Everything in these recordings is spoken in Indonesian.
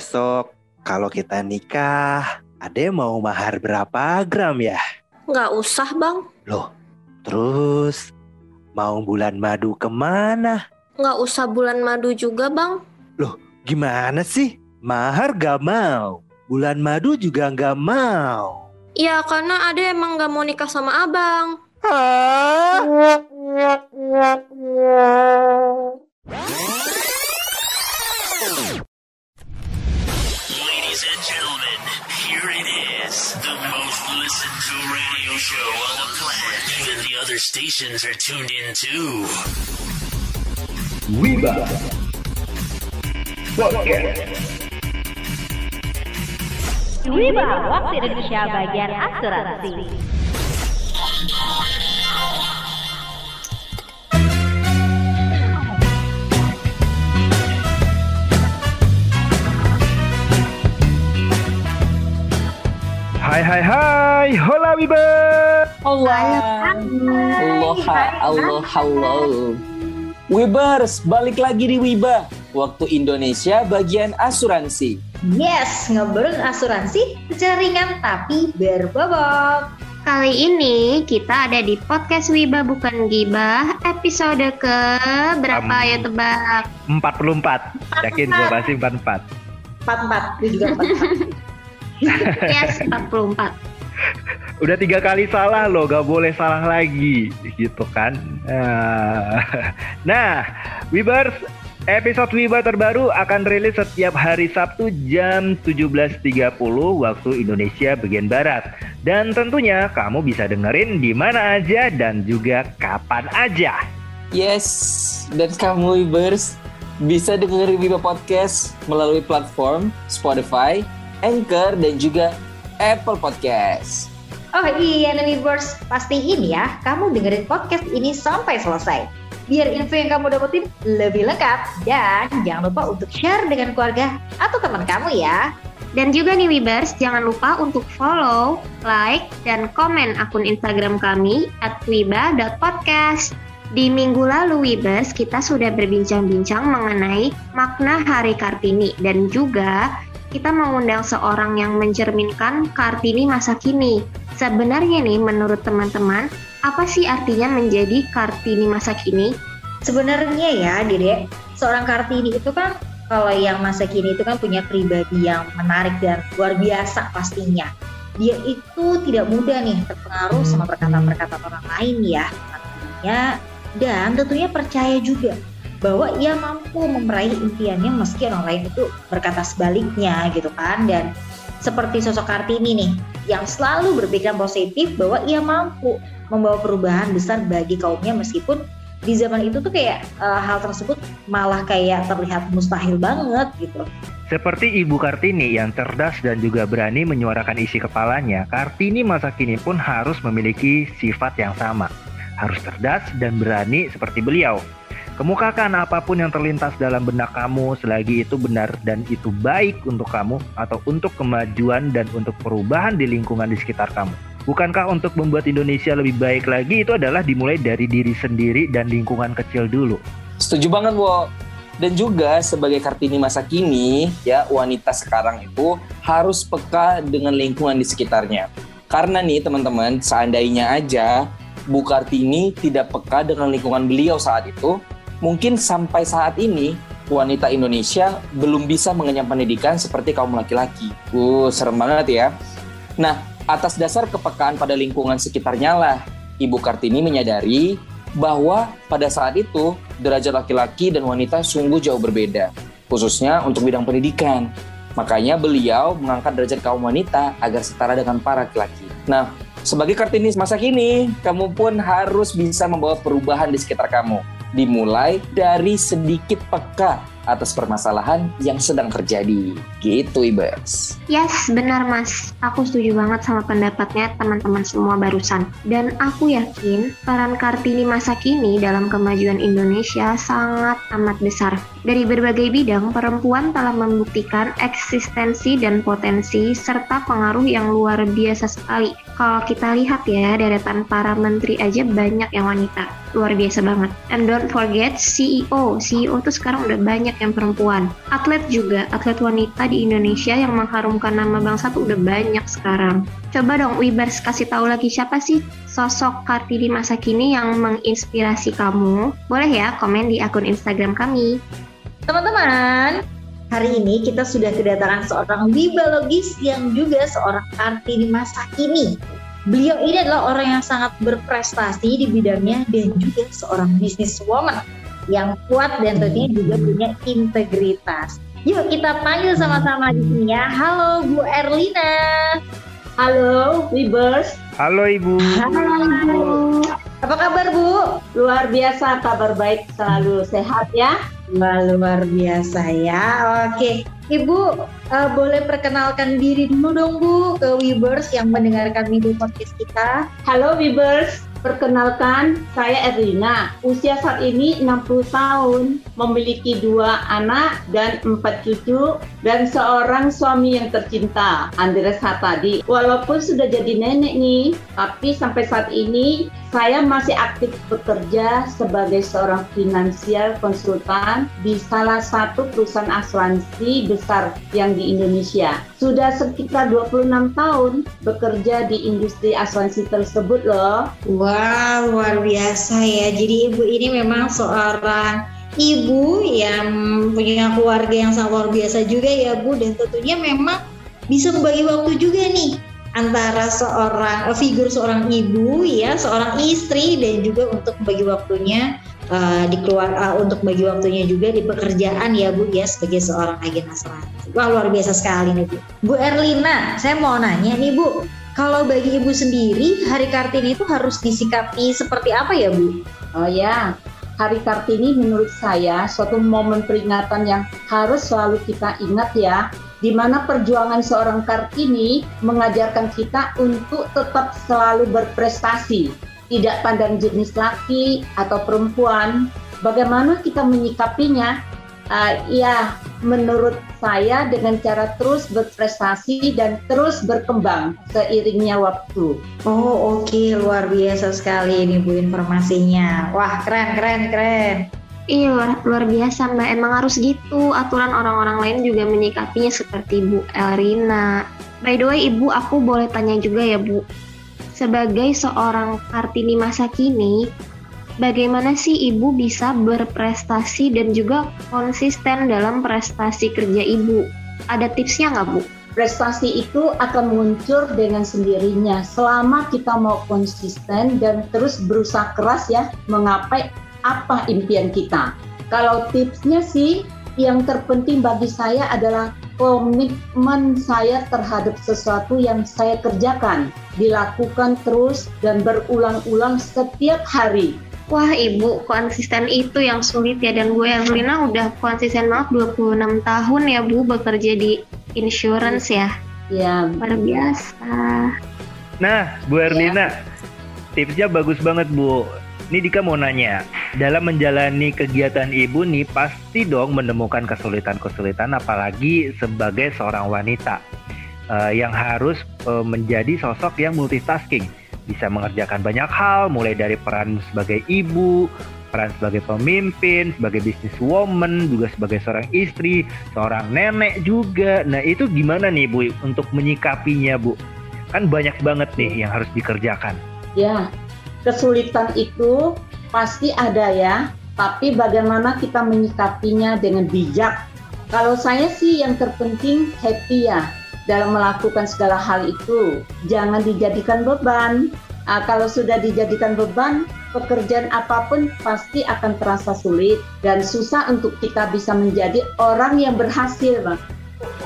besok kalau kita nikah, Ade mau mahar berapa gram ya? Nggak usah, Bang. Loh, terus mau bulan madu ke mana? Nggak usah bulan madu juga, Bang. Loh, gimana sih? Mahar gak mau, bulan madu juga gak mau. Ya, karena Ade emang nggak mau nikah sama Abang. Hah? Ladies and gentlemen, here it is. The most listened to radio show on the planet. Even the other stations are tuned in too. Wiba Podcast Wiba, waktu Indonesia bagian asuransi. Hai hai hai Hola Wiba Allah, Allah, Allah, halo. Wibers, balik lagi di Wiba. Waktu Indonesia bagian asuransi. Yes, ngobrol asuransi secara ringan tapi berbobot. Kali ini kita ada di podcast Wiba Bukan Gibah episode ke berapa Am- ya tebak? 44. Yakin gue pasti 44. Empat empat, gue juga empat empat. Yes, 44. Udah tiga kali salah loh, gak boleh salah lagi gitu kan. Ah. Nah, Wibers, episode Wiba terbaru akan rilis setiap hari Sabtu jam 17.30 waktu Indonesia bagian Barat. Dan tentunya kamu bisa dengerin di mana aja dan juga kapan aja. Yes, dan kamu Wibers bisa dengerin Wiba Podcast melalui platform Spotify, Anchor, dan juga Apple Podcast. Oh iya Weavers, pastiin ya kamu dengerin podcast ini sampai selesai. Biar info yang kamu dapetin lebih lengkap dan jangan lupa untuk share dengan keluarga atau teman kamu ya. Dan juga nih Wibers, jangan lupa untuk follow, like, dan komen akun Instagram kami at wiba.podcast. Di minggu lalu Wibers, kita sudah berbincang-bincang mengenai makna Hari Kartini dan juga kita mengundang seorang yang mencerminkan Kartini masa kini. Sebenarnya nih menurut teman-teman, apa sih artinya menjadi Kartini masa kini? Sebenarnya ya Dede, seorang Kartini itu kan kalau yang masa kini itu kan punya pribadi yang menarik dan luar biasa pastinya. Dia itu tidak mudah nih terpengaruh sama perkataan-perkataan orang lain ya. Artinya dan tentunya percaya juga bahwa ia mampu meraih impiannya meski orang lain itu berkata sebaliknya gitu kan dan seperti sosok Kartini nih yang selalu berpikiran positif bahwa ia mampu membawa perubahan besar bagi kaumnya meskipun di zaman itu tuh kayak eh, hal tersebut malah kayak terlihat mustahil banget gitu. Seperti Ibu Kartini yang cerdas dan juga berani menyuarakan isi kepalanya, Kartini masa kini pun harus memiliki sifat yang sama. Harus cerdas dan berani seperti beliau. Kemukakan apa pun yang terlintas dalam benak kamu selagi itu benar dan itu baik untuk kamu atau untuk kemajuan dan untuk perubahan di lingkungan di sekitar kamu. Bukankah untuk membuat Indonesia lebih baik lagi itu adalah dimulai dari diri sendiri dan lingkungan kecil dulu? Setuju banget, Wo. Dan juga sebagai Kartini masa kini, ya wanita sekarang itu harus peka dengan lingkungan di sekitarnya. Karena nih teman-teman, seandainya aja Bu Kartini tidak peka dengan lingkungan beliau saat itu, mungkin sampai saat ini wanita Indonesia belum bisa mengenyam pendidikan seperti kaum laki-laki. Uh, serem banget ya. Nah, atas dasar kepekaan pada lingkungan sekitarnya lah, Ibu Kartini menyadari bahwa pada saat itu derajat laki-laki dan wanita sungguh jauh berbeda, khususnya untuk bidang pendidikan. Makanya beliau mengangkat derajat kaum wanita agar setara dengan para laki-laki. Nah, sebagai Kartini masa kini, kamu pun harus bisa membawa perubahan di sekitar kamu. Dimulai dari sedikit peka atas permasalahan yang sedang terjadi. Gitu, Ibas. Yes, benar Mas. Aku setuju banget sama pendapatnya teman-teman semua barusan. Dan aku yakin peran Kartini masa kini dalam kemajuan Indonesia sangat amat besar. Dari berbagai bidang, perempuan telah membuktikan eksistensi dan potensi serta pengaruh yang luar biasa sekali. Kalau kita lihat ya, deretan para menteri aja banyak yang wanita. Luar biasa banget. And don't forget CEO. CEO tuh sekarang udah banyak yang perempuan. Atlet juga, atlet wanita di Indonesia yang mengharumkan nama bangsa tuh udah banyak sekarang. Coba dong Wibers kasih tahu lagi siapa sih sosok Kartini masa kini yang menginspirasi kamu? Boleh ya komen di akun Instagram kami. Teman-teman, hari ini kita sudah kedatangan seorang biologis yang juga seorang Kartini masa kini. Beliau ini adalah orang yang sangat berprestasi di bidangnya dan juga seorang businesswoman yang kuat dan tentunya juga punya integritas. Yuk kita panggil sama-sama di sini ya. Halo Bu Erlina. Halo, Wibers. Halo Ibu. Halo. Apa kabar Bu? Luar biasa, kabar baik selalu sehat ya. Wah, luar biasa ya. Oke, Ibu uh, boleh perkenalkan diri dulu dong Bu ke Wibers yang mendengarkan Minggu Podcast kita. Halo Wibers, perkenalkan saya Erlina. Usia saat ini 60 tahun, memiliki dua anak dan empat cucu, dan seorang suami yang tercinta, Andres Hatadi. Walaupun sudah jadi nenek nih, tapi sampai saat ini saya masih aktif bekerja sebagai seorang finansial konsultan di salah satu perusahaan asuransi besar yang di Indonesia. Sudah sekitar 26 tahun bekerja di industri asuransi tersebut loh. Wah, luar biasa ya. Jadi ibu ini memang seorang ibu yang punya keluarga yang sangat luar biasa juga ya Bu dan tentunya memang bisa membagi waktu juga nih antara seorang uh, figur seorang ibu ya seorang istri dan juga untuk bagi waktunya uh, di keluar uh, untuk bagi waktunya juga di pekerjaan ya Bu ya sebagai seorang agen asuransi. Wah luar biasa sekali nih Bu. Bu Erlina, saya mau nanya nih Bu, kalau bagi Ibu sendiri Hari Kartini itu harus disikapi seperti apa ya Bu? Oh ya, Hari Kartini menurut saya suatu momen peringatan yang harus selalu kita ingat ya di mana perjuangan seorang Kartini mengajarkan kita untuk tetap selalu berprestasi, tidak pandang jenis laki atau perempuan. Bagaimana kita menyikapinya? Uh, ya, menurut saya dengan cara terus berprestasi dan terus berkembang seiringnya waktu. Oh oke, okay. luar biasa sekali ini Bu informasinya. Wah keren, keren, keren. Iya luar, luar biasa mbak, emang harus gitu aturan orang-orang lain juga menyikapinya seperti Bu Elrina. By the way ibu aku boleh tanya juga ya Bu, sebagai seorang Kartini masa kini, bagaimana sih ibu bisa berprestasi dan juga konsisten dalam prestasi kerja ibu? Ada tipsnya nggak Bu? Prestasi itu akan muncul dengan sendirinya selama kita mau konsisten dan terus berusaha keras ya menggapai apa impian kita. Kalau tipsnya sih yang terpenting bagi saya adalah komitmen saya terhadap sesuatu yang saya kerjakan, dilakukan terus dan berulang-ulang setiap hari. Wah ibu, konsisten itu yang sulit ya dan gue yang Lina udah konsisten banget 26 tahun ya bu bekerja di insurance ya. Ya. Luar biasa. Nah, Bu Erlina, ya. tipsnya bagus banget Bu. Ini Dika mau nanya, dalam menjalani kegiatan ibu nih pasti dong menemukan kesulitan-kesulitan apalagi sebagai seorang wanita uh, yang harus uh, menjadi sosok yang multitasking, bisa mengerjakan banyak hal mulai dari peran sebagai ibu, peran sebagai pemimpin, sebagai businesswoman, juga sebagai seorang istri, seorang nenek juga. Nah, itu gimana nih Bu untuk menyikapinya, Bu? Kan banyak banget nih yang harus dikerjakan. Ya, kesulitan itu pasti ada ya, tapi bagaimana kita menyikapinya dengan bijak. Kalau saya sih yang terpenting happy ya dalam melakukan segala hal itu. Jangan dijadikan beban. Nah, kalau sudah dijadikan beban, pekerjaan apa pun pasti akan terasa sulit dan susah untuk kita bisa menjadi orang yang berhasil, Bang.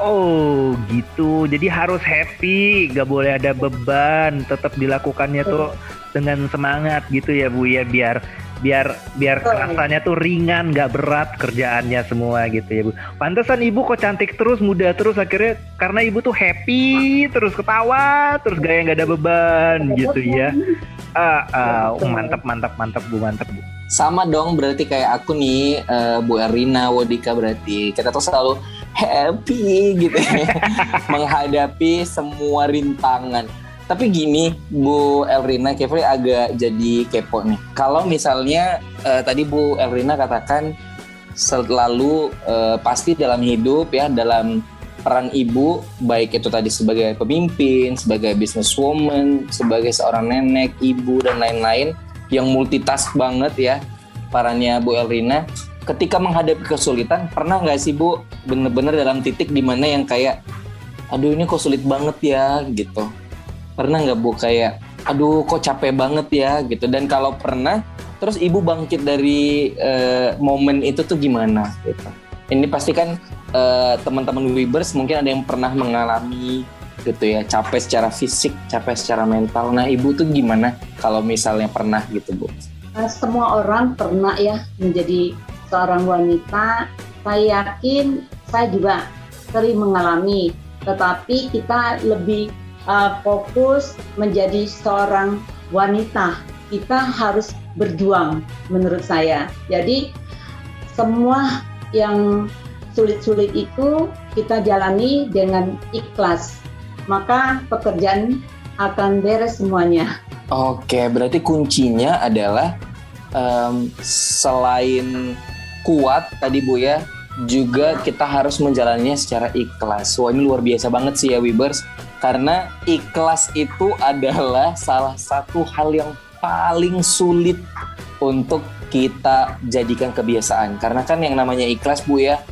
Oh gitu, jadi harus happy, gak boleh ada beban, tetap dilakukannya tuh dengan semangat gitu ya Bu ya biar biar biar rasanya tuh ringan nggak berat kerjaannya semua gitu ya Bu. Pantesan Ibu kok cantik terus muda terus akhirnya karena Ibu tuh happy terus ketawa terus gaya nggak ada beban gitu ya. Ah, ah mantap mantap mantap Bu mantap Bu. Sama dong berarti kayak aku nih uh, Bu Erina Wodika berarti kita tuh selalu happy gitu ya menghadapi semua rintangan Tapi gini, Bu Elrina, Kevri agak jadi kepo nih. Kalau misalnya uh, tadi Bu Elrina katakan selalu uh, pasti dalam hidup ya, dalam peran ibu, baik itu tadi sebagai pemimpin, sebagai businesswoman, sebagai seorang nenek, ibu, dan lain-lain, yang multitask banget ya, perannya Bu Elrina. Ketika menghadapi kesulitan, pernah nggak sih Bu bener-bener dalam titik di mana yang kayak aduh ini kok sulit banget ya gitu pernah nggak bu? Kayak aduh kok capek banget ya gitu. Dan kalau pernah terus ibu bangkit dari uh, momen itu tuh gimana gitu. Ini pasti kan uh, teman-teman Webers mungkin ada yang pernah mengalami gitu ya capek secara fisik capek secara mental. Nah ibu tuh gimana kalau misalnya pernah gitu bu? Eh, semua orang pernah ya menjadi seorang wanita. Saya yakin saya juga sering mengalami. Tetapi kita lebih uh, fokus menjadi seorang wanita. Kita harus berjuang menurut saya. Jadi semua yang sulit-sulit itu kita jalani dengan ikhlas. Maka pekerjaan akan beres semuanya. Oke, berarti kuncinya adalah um, selain kuat tadi Bu ya, juga kita harus menjalannya secara ikhlas. Wah ini luar biasa banget sih ya Wibers. Karena ikhlas itu adalah salah satu hal yang paling sulit untuk kita jadikan kebiasaan. Karena kan yang namanya ikhlas Bu ya,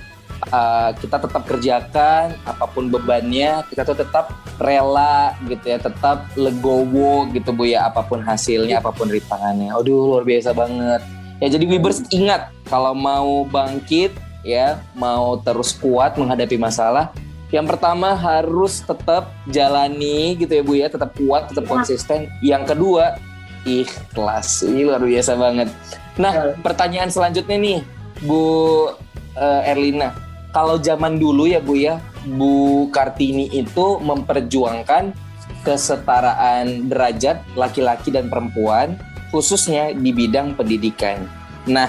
uh, kita tetap kerjakan apa pun bebannya, kita tuh tetap rela gitu ya, tetap legowo gitu Bu ya, apa pun hasilnya, apa pun rintangannya. Aduh luar biasa banget. Ya jadi Wibers ingat kalau mau bangkit ya mau terus kuat menghadapi masalah yang pertama harus tetap jalani gitu ya Bu ya. Tetap kuat tetap iya. konsisten. Yang kedua ikhlas. Ini luar biasa banget. Nah pertanyaan selanjutnya nih Bu uh, Erlina. Kalau zaman dulu ya Bu ya Bu Kartini itu memperjuangkan kesetaraan derajat laki-laki dan perempuan khususnya di bidang pendidikan. Nah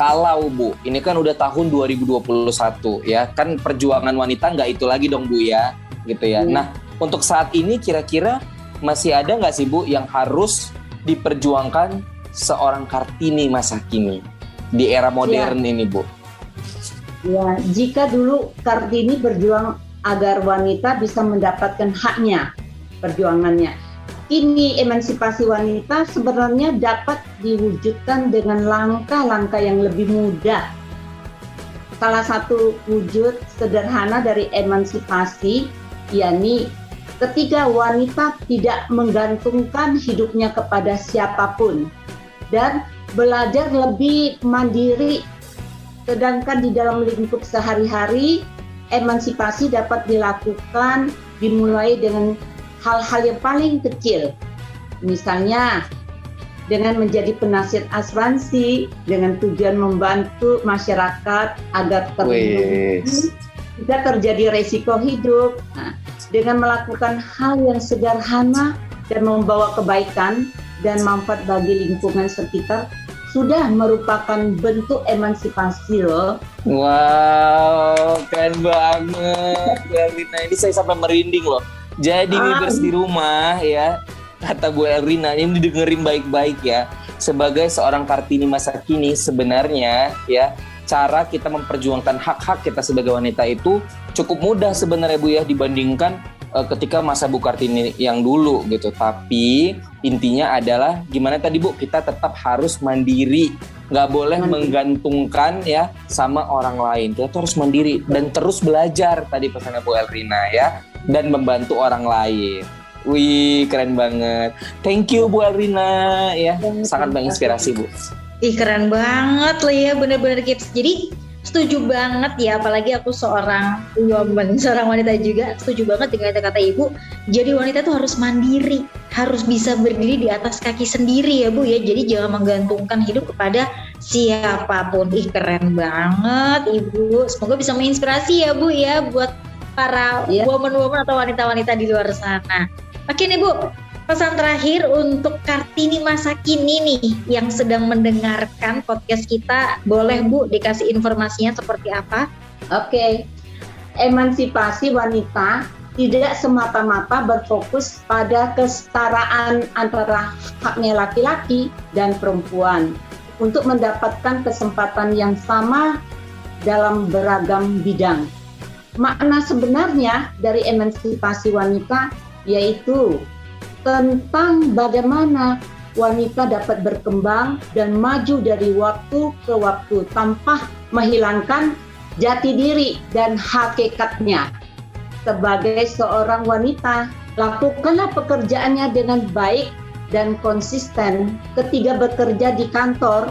kalau Bu, ini kan udah tahun 2021 ya, kan perjuangan wanita nggak itu lagi dong Bu ya, gitu ya. Hmm. Nah, untuk saat ini kira-kira masih ada nggak sih Bu yang harus diperjuangkan seorang Kartini masa kini di era modern ya. ini Bu? Ya, jika dulu Kartini berjuang agar wanita bisa mendapatkan haknya, perjuangannya ini emansipasi wanita sebenarnya dapat diwujudkan dengan langkah-langkah yang lebih mudah. Salah satu wujud sederhana dari emansipasi yakni ketika wanita tidak menggantungkan hidupnya kepada siapa pun dan belajar lebih mandiri sedangkan di dalam lingkup sehari-hari emansipasi dapat dilakukan dimulai dengan hal-hal yang paling kecil. Misalnya dengan menjadi penasihat asuransi dengan tujuan membantu masyarakat agar terlindungi jika terjadi resiko hidup. Nah, dengan melakukan hal yang sederhana dan membawa kebaikan dan manfaat bagi lingkungan sekitar sudah merupakan bentuk emansipasi loh. Wow, keren banget. Nah, ini saya sampai merinding loh jadi ah. Wibers di rumah ya, kata Bu Elrina, ini didengerin baik-baik ya. Sebagai seorang Kartini masa kini sebenarnya ya, cara kita memperjuangkan hak-hak kita sebagai wanita itu cukup mudah sebenarnya Bu ya dibandingkan uh, ketika masa Bu Kartini yang dulu gitu. Tapi intinya adalah gimana tadi Bu, kita tetap harus mandiri nggak boleh mandiri. menggantungkan ya sama orang lain kita tuh harus mandiri dan terus belajar tadi pesannya Bu Elrina ya dan membantu orang lain. Wih, keren banget. Thank you Bu Alrina ya. Sangat menginspirasi Bu. Ih, keren banget loh ya, bener-bener kids. Jadi setuju banget ya, apalagi aku seorang woman, seorang wanita juga setuju banget dengan kata-kata ibu. Jadi wanita tuh harus mandiri, harus bisa berdiri di atas kaki sendiri ya bu ya. Jadi jangan menggantungkan hidup kepada siapa pun. Ih keren banget ibu. Semoga bisa menginspirasi ya bu ya buat para yeah. woman-woman atau wanita-wanita di luar sana. Oke nih Bu, pesan terakhir untuk Kartini masa kini nih yang sedang mendengarkan podcast kita, boleh Bu dikasih informasinya seperti apa? Oke, emansipasi wanita tidak semata-mata berfokus pada kesetaraan antara haknya laki-laki dan perempuan untuk mendapatkan kesempatan yang sama dalam beragam bidang. Makna sebenarnya dari emansipasi wanita yaitu tentang bagaimana wanita dapat berkembang dan maju dari waktu ke waktu tanpa menghilangkan jati diri dan hakikatnya sebagai seorang wanita, lakukanlah pekerjaannya dengan baik dan konsisten ketika bekerja di kantor.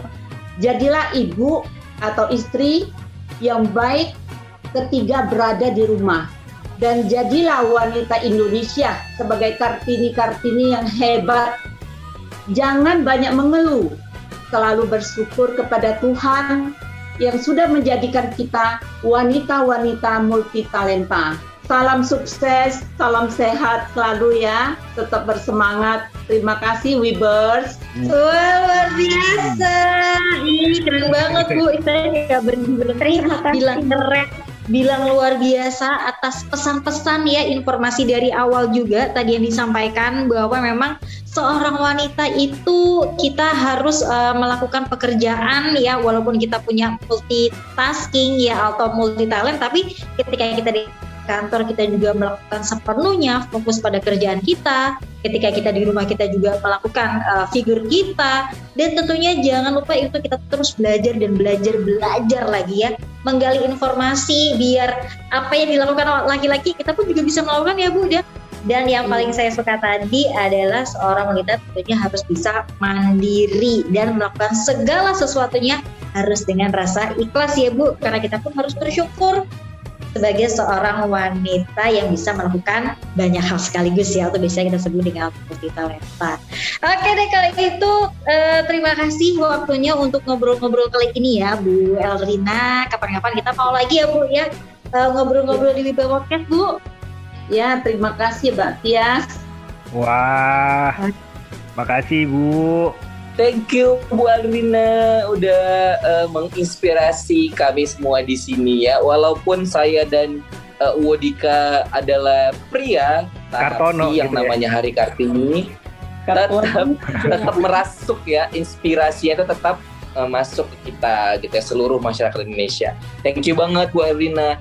Jadilah ibu atau istri yang baik ketika berada di rumah. Dan jadilah wanita Indonesia sebagai Kartini-Kartini yang hebat. Jangan banyak mengeluh, selalu bersyukur kepada Tuhan yang sudah menjadikan kita wanita-wanita multi talenta. Salam sukses, salam sehat selalu ya. Tetap bersemangat. Terima kasih Webers. Wah, luar biasa. Ini keren banget Bu. Saya nggak berhenti Terima kasih. bilang keren bilang luar biasa atas pesan-pesan ya informasi dari awal juga tadi yang disampaikan bahwa memang seorang wanita itu kita harus uh, melakukan pekerjaan ya walaupun kita punya multitasking ya atau multi talent tapi ketika kita di kantor kita juga melakukan sepenuhnya fokus pada kerjaan kita. Ketika kita di rumah kita juga melakukan uh, figur kita. Dan tentunya jangan lupa itu kita terus belajar dan belajar belajar lagi ya. Menggali informasi biar apa yang dilakukan laki-laki kita pun juga bisa melakukan ya Bu ya. Dan yang paling saya suka tadi adalah seorang wanita tentunya harus bisa mandiri dan melakukan segala sesuatunya harus dengan rasa ikhlas ya Bu. Karena kita pun harus bersyukur sebagai seorang wanita yang bisa melakukan banyak hal sekaligus ya atau biasanya kita sebut dengan multi talenta. Oke deh kalau itu eh, terima kasih waktunya untuk ngobrol-ngobrol kali ini ya Bu Elrina. Kapan-kapan kita mau lagi ya Bu ya eh, ngobrol-ngobrol di Wibawa Podcast Bu. Ya, terima kasih Mbak Tias. Wah, makasih Bu. Thank you Bu Alrina udah uh, menginspirasi kami semua di sini ya. Walaupun saya dan uh, Wodika adalah pria, Kartono tapi yang gitu ya. namanya Hari Kartini tetap tetap merasuk ya inspirasinya itu tetap uh, masuk ke kita gitu ya seluruh masyarakat Indonesia. Thank you banget Bu Alrina.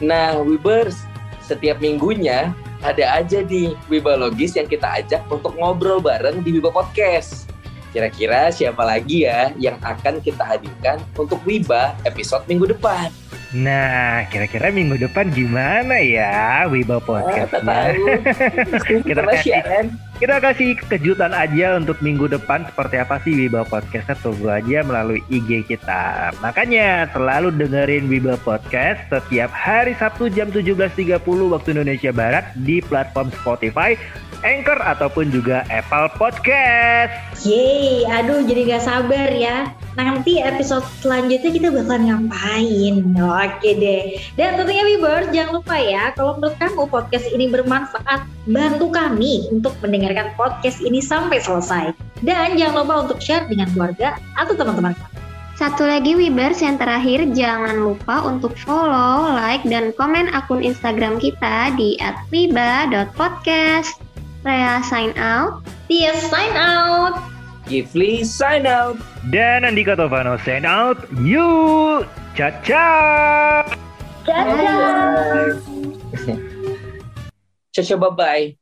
Nah, Wibers, setiap minggunya ada aja di Wibalogis yang kita ajak untuk ngobrol bareng di Wiba Podcast. Kira-kira siapa lagi ya yang akan kita hadirkan untuk Wiba episode minggu depan? Nah, kira-kira minggu depan gimana ya Wiba Ah, Podcast? tahu. Kita kasih-. Kita kasih kejutan aja untuk minggu depan seperti apa sih Wiba Podcastnya tunggu aja melalui IG kita. Makanya selalu dengerin Wiba Podcast setiap hari Sabtu jam 17.30 waktu Indonesia Barat di platform Spotify, Anchor ataupun juga Apple Podcast. Yeay, aduh jadi gak sabar ya. Nanti episode selanjutnya kita bakalan ngapain? Oke deh. Dan tentunya Wibers, jangan lupa ya, kalau menurut kamu podcast ini bermanfaat, bantu kami untuk mendengarkan podcast ini sampai selesai. Dan jangan lupa untuk share dengan keluarga atau teman-teman kamu. Satu lagi Wibers yang terakhir jangan lupa untuk follow, like, dan komen akun Instagram kita di @wiba.podcast. Saya sign out. Tia sign out. Gifli sign out. Dan Andika Tovano sign out. You, caca. Bye. Caca bye-bye.